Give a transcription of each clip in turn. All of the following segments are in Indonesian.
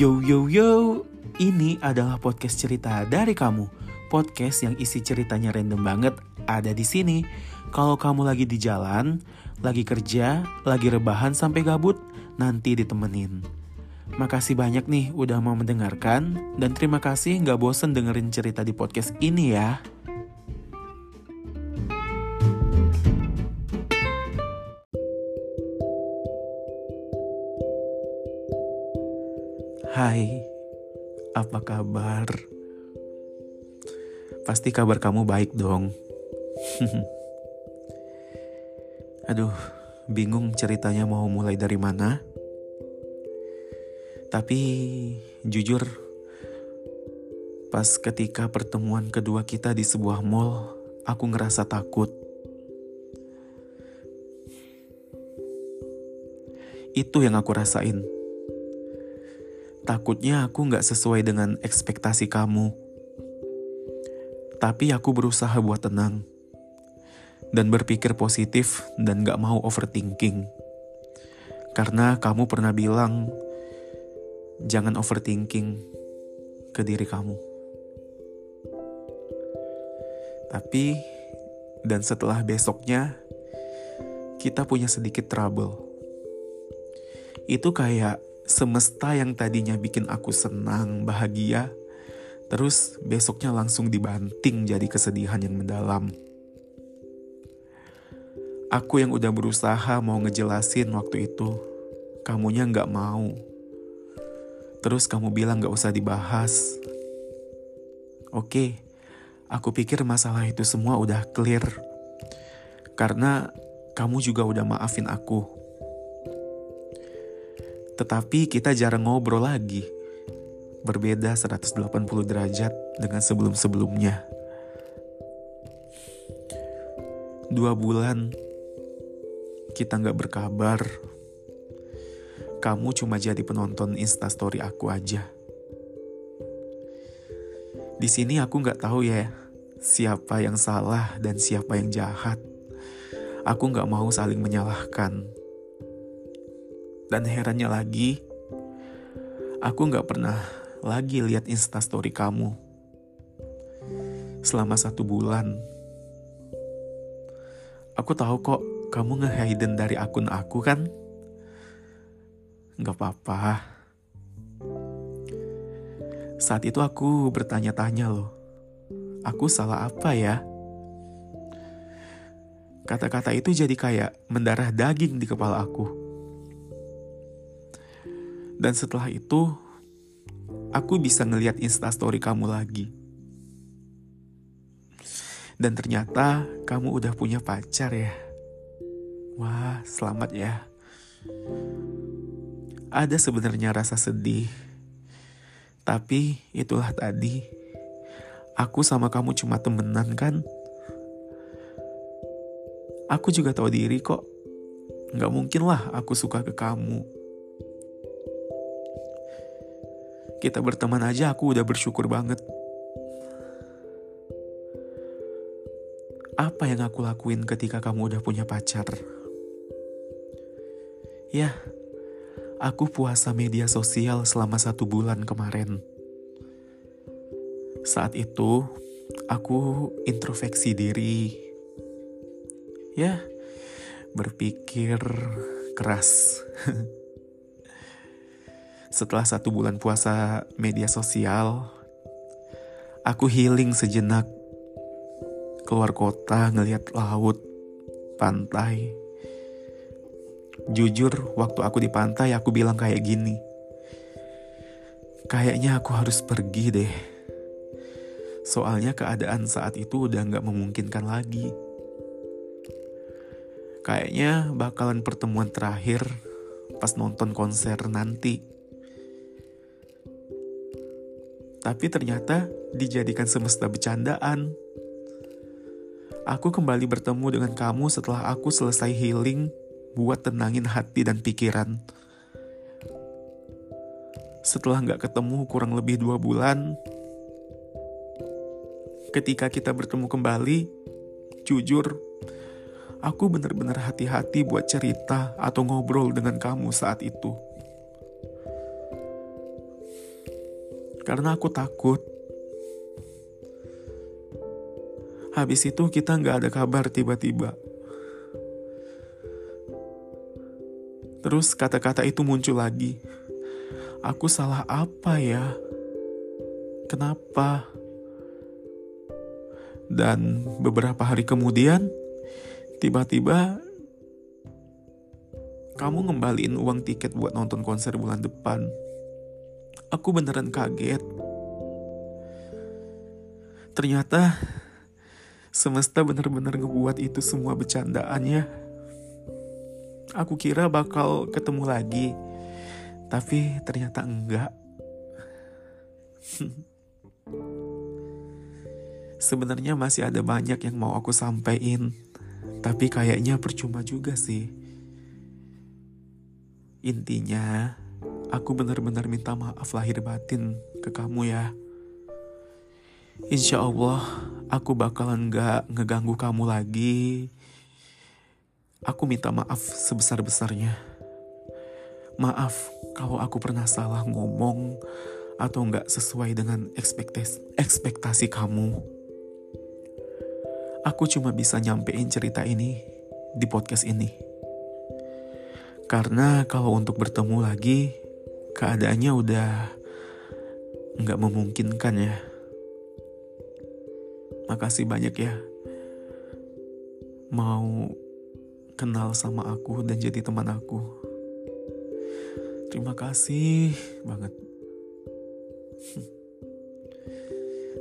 Yo yo yo, ini adalah podcast cerita dari kamu. Podcast yang isi ceritanya random banget ada di sini. Kalau kamu lagi di jalan, lagi kerja, lagi rebahan sampai gabut, nanti ditemenin. Makasih banyak nih udah mau mendengarkan dan terima kasih nggak bosen dengerin cerita di podcast ini ya. Kabar? Pasti kabar kamu baik dong. Aduh, bingung ceritanya mau mulai dari mana. Tapi jujur, pas ketika pertemuan kedua kita di sebuah mall, aku ngerasa takut. Itu yang aku rasain Takutnya aku nggak sesuai dengan ekspektasi kamu. Tapi aku berusaha buat tenang. Dan berpikir positif dan gak mau overthinking. Karena kamu pernah bilang, jangan overthinking ke diri kamu. Tapi, dan setelah besoknya, kita punya sedikit trouble. Itu kayak semesta yang tadinya bikin aku senang, bahagia, terus besoknya langsung dibanting jadi kesedihan yang mendalam. Aku yang udah berusaha mau ngejelasin waktu itu, kamunya nggak mau. Terus kamu bilang nggak usah dibahas. Oke, aku pikir masalah itu semua udah clear. Karena kamu juga udah maafin aku tetapi kita jarang ngobrol lagi. Berbeda 180 derajat dengan sebelum-sebelumnya. Dua bulan kita nggak berkabar. Kamu cuma jadi penonton instastory aku aja. Di sini aku nggak tahu ya siapa yang salah dan siapa yang jahat. Aku nggak mau saling menyalahkan dan herannya lagi, aku gak pernah lagi lihat instastory kamu. Selama satu bulan. Aku tahu kok kamu nge-hidden dari akun aku kan? Gak apa-apa. Saat itu aku bertanya-tanya loh. Aku salah apa ya? Kata-kata itu jadi kayak mendarah daging di kepala aku. Dan setelah itu, aku bisa ngeliat instastory kamu lagi. Dan ternyata kamu udah punya pacar ya. Wah, selamat ya. Ada sebenarnya rasa sedih. Tapi itulah tadi. Aku sama kamu cuma temenan kan? Aku juga tahu diri kok. Gak mungkin lah aku suka ke kamu kita berteman aja aku udah bersyukur banget. Apa yang aku lakuin ketika kamu udah punya pacar? Ya, aku puasa media sosial selama satu bulan kemarin. Saat itu, aku introspeksi diri. Ya, berpikir keras. Setelah satu bulan puasa media sosial, aku healing sejenak. Keluar kota ngeliat laut, pantai. Jujur, waktu aku di pantai aku bilang kayak gini. Kayaknya aku harus pergi deh. Soalnya keadaan saat itu udah gak memungkinkan lagi. Kayaknya bakalan pertemuan terakhir pas nonton konser nanti. Tapi ternyata dijadikan semesta bercandaan. Aku kembali bertemu dengan kamu setelah aku selesai healing buat tenangin hati dan pikiran. Setelah nggak ketemu kurang lebih dua bulan, ketika kita bertemu kembali, jujur, aku benar-benar hati-hati buat cerita atau ngobrol dengan kamu saat itu. Karena aku takut. Habis itu kita nggak ada kabar tiba-tiba. Terus kata-kata itu muncul lagi. Aku salah apa ya? Kenapa? Dan beberapa hari kemudian, tiba-tiba kamu ngembaliin uang tiket buat nonton konser bulan depan. Aku beneran kaget. Ternyata semesta bener-bener ngebuat itu semua bercandaannya. Aku kira bakal ketemu lagi, tapi ternyata enggak. Sebenarnya masih ada banyak yang mau aku sampaikan, tapi kayaknya percuma juga sih. Intinya, aku benar-benar minta maaf lahir batin ke kamu ya. Insya Allah, aku bakalan gak ngeganggu kamu lagi Aku minta maaf sebesar-besarnya. Maaf kalau aku pernah salah ngomong atau nggak sesuai dengan ekspektasi, ekspektasi kamu. Aku cuma bisa nyampein cerita ini di podcast ini. Karena kalau untuk bertemu lagi, keadaannya udah nggak memungkinkan ya. Makasih banyak ya. Mau kenal sama aku dan jadi teman aku. Terima kasih banget.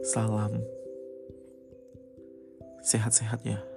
Salam. Sehat-sehat ya.